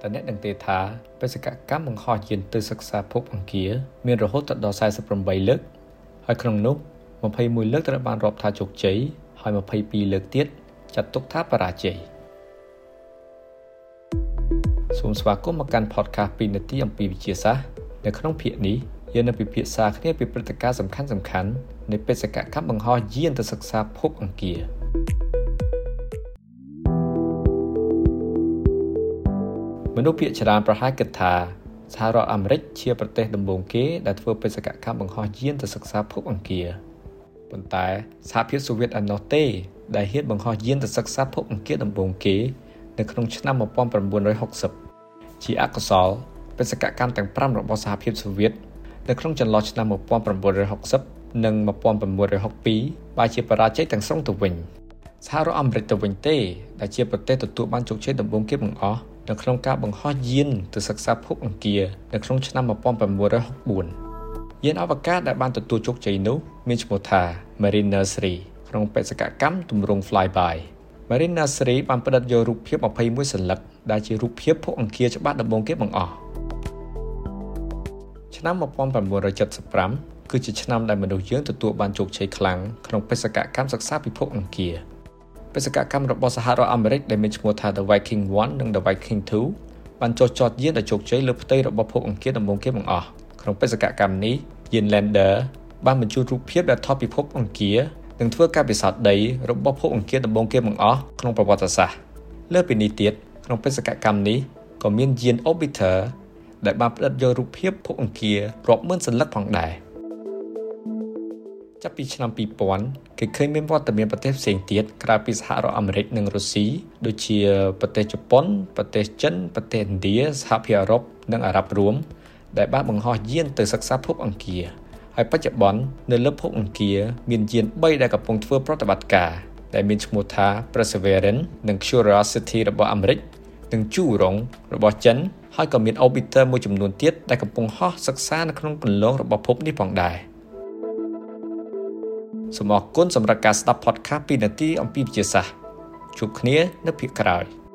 តើអ្នកដឹងទេថាបេសកកម្មបង្ហោះយានទៅសិក្សាភពអង្គារមានរហូតដល់48លើកហើយក្នុងនោះ21លើកត្រូវបានរាប់ថាជោគជ័យហើយ22លើកទៀតចាត់ទុកថាបរាជ័យសូមស្វាគមន៍មកកាន់ podcast 2នាទីអំពីវិទ្យាសាស្ត្រនៅក្នុងភាគនេះយើងនឹងពិភាក្សាគ្នាពីព្រឹត្តិការណ៍សំខាន់សំខាន់នៃបេសកកម្មបង្ហោះយានទៅសិក្សាភពអង្គារ មនុស្សភាគច្រើនប្រហែលគិតថាសហរដ្ឋអាមេរិកជាប្រទេសដំបូងគេដែលធ្វើបេសកកម្មបង្ហោះយានទៅសិក្សាភពអង្គារប៉ុន្តែសហភាពសូវៀតឯណោះទេ ដែលហ៊ានបង្ហោះយានទៅសិក្សាភពអង្គារដំបូងគេ នៅក្នុងឆ្នាំ1960ជាអកុសលបេសកកម្មទាំង5របស់សហភាពសូវៀតនៅក្នុងចន្លោះឆ្នាំ1960និង1962បែរជាបរាជ័យទាំងស្រុងទៅវិញសហរដ្ឋអាមេរិកទៅវិញទេដែលជាប្រទេសទទួលបានជោគជ័យដំបូងគេបង្អស់ នៅក្នុងការបង្ហោះយានទៅសិក្សាភពអង្គារនៅក្នុងឆ្នាំ1964យានអវកាសដែលបានទទួលជោគជ័យនោះមានឈ្មោះថា Mariner 3ក្នុងបេសកកម្មទម្រង់ flyby Mariner 3បានផ្តិតយករូបភាព21សន្លឹកដែលជារូបភាពភពអង្គារច្បាស់ដំបូងគេបង្អស់ឆ្នាំ1975គឺជាឆ្នាំដែលមនុស្សយើងទទួលបានជោគជ័យខ្លាំងក្នុងបេសកកម្មសិក្សាពិភពអង្គារ បេសកកម្មរបស់សហរដ្ឋអាមេរិកដែលមានឈ្មោះថា The Viking 1និង The Viking 2បានចុះចតយានដ៏ជោគជ័យលើផ្ទៃរបស់ភពអង្គារដំបូងគេបង្អស់ក្នុងបេសកកម្មនេះយាន Lander បានបញ្ជូនរូបភាពដែលថតពិភពអង្គារនិងធ្វើការពិសោធន៍ដីរបស់ភពអង្គារដំបូងគេបង្អស់ក្នុងប្រវត្តិសាស្ត្រលើពីនេះទៀតក្នុងបេសកកម្មនេះក៏មានយាន Orbiter ដែលបានផ្តិតយករូបភាពភពអង្គាររាប់ម៉ឺនសន្លឹកផងដែរ ចាប់ពីឆ្នាំ2000គេឃើញមានវត្តមានប្រទេសផ្សេងទៀតក្រៅពីសហរដ្ឋអាមេរិកនិងរុស្ស៊ីដូចជាប្រទេសជប៉ុនប្រទេសចិនប្រទេសឥណ្ឌាសហភាពអឺរ៉ុបនិងអារ៉ាប់រួមដែលបានបង្ហោះយានទៅសិក្សាភពអង្គារហើយបច្ចុប្បន្ននៅលើភពអង្គារមានយាន3ដែលកំពុងធ្វើប្រតិបត្តិការដែលមានឈ្មោះថា Perseverance និង Curiosity របស់អាមេរិកនិង Zhurong របស់ចិនហើយក៏មាន orbiter មួយចំនួនទៀតដែលកំពុងហោះសិក្សានៅក្នុងគន្លងរបស់ភពនេះផងដែរ សូមអរគុណសម្រាប់ការស្ដាប់ podcast 2នាទីអំពីវិទ្យាសាស្ត្រជួបគ្នានៅភាគក្រោយ។